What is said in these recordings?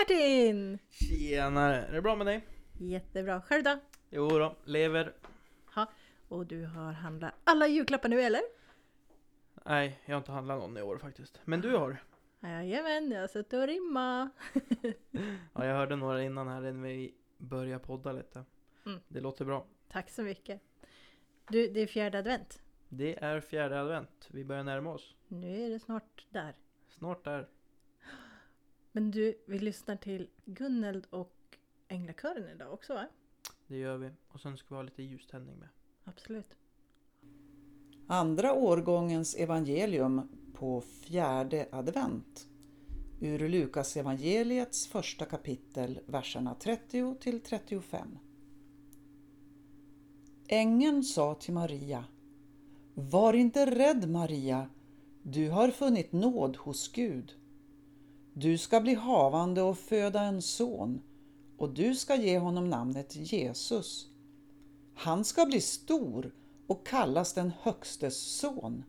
Martin! Tjenare! Är det bra med dig? Jättebra. Själv då? Jo då, lever. Ha. Och du har handlat alla julklappar nu eller? Nej, jag har inte handlat någon i år faktiskt. Men du har? Jajamän, jag har suttit och rimma. Ja, jag hörde några innan här när vi började podda lite. Mm. Det låter bra. Tack så mycket. Du, det är fjärde advent. Det är fjärde advent. Vi börjar närma oss. Nu är det snart där. Snart där. Men du, vi lyssnar till Gunneld och Änglakören idag också va? Det gör vi. Och sen ska vi ha lite ljuständning med. Absolut. Andra årgångens evangelium på fjärde advent. Ur Lukas evangeliets första kapitel, verserna 30 till 35. Ängeln sa till Maria Var inte rädd Maria, du har funnit nåd hos Gud. Du ska bli havande och föda en son och du ska ge honom namnet Jesus. Han ska bli stor och kallas den Högstes son.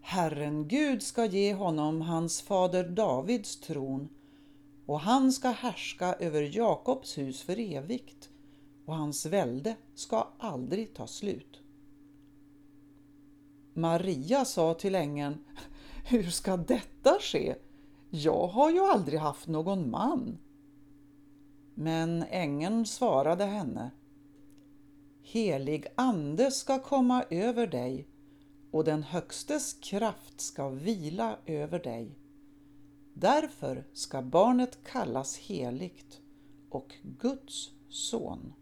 Herren Gud ska ge honom hans fader Davids tron och han ska härska över Jakobs hus för evigt och hans välde ska aldrig ta slut. Maria sa till ängeln, hur ska detta ske? Jag har ju aldrig haft någon man. Men ängeln svarade henne, Helig ande ska komma över dig och den Högstes kraft ska vila över dig. Därför ska barnet kallas heligt och Guds son.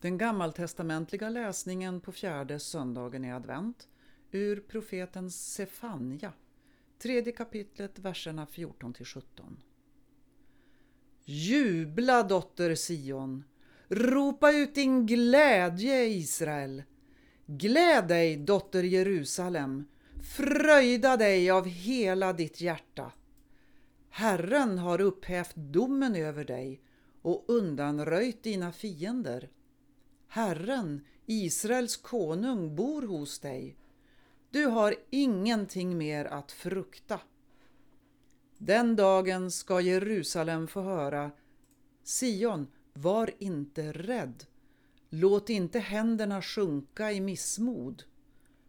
Den gammaltestamentliga läsningen på fjärde söndagen i advent ur profeten Sefanja, tredje kapitlet, verserna 14 till 17. Jubla dotter Sion, ropa ut din glädje Israel. Gläd dig dotter Jerusalem, fröjda dig av hela ditt hjärta. Herren har upphävt domen över dig och undanröjt dina fiender. Herren, Israels konung, bor hos dig. Du har ingenting mer att frukta. Den dagen ska Jerusalem få höra Sion, var inte rädd. Låt inte händerna sjunka i missmod.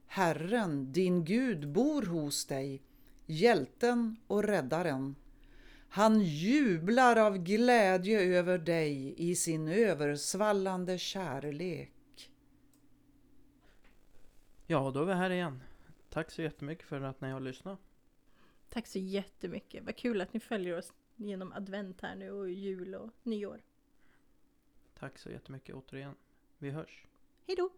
Herren, din Gud, bor hos dig, hjälten och räddaren. Han jublar av glädje över dig i sin översvallande kärlek. Ja, då är vi här igen. Tack så jättemycket för att ni har lyssnat. Tack så jättemycket. Vad kul att ni följer oss genom advent här nu och jul och nyår. Tack så jättemycket återigen. Vi hörs. Hej då!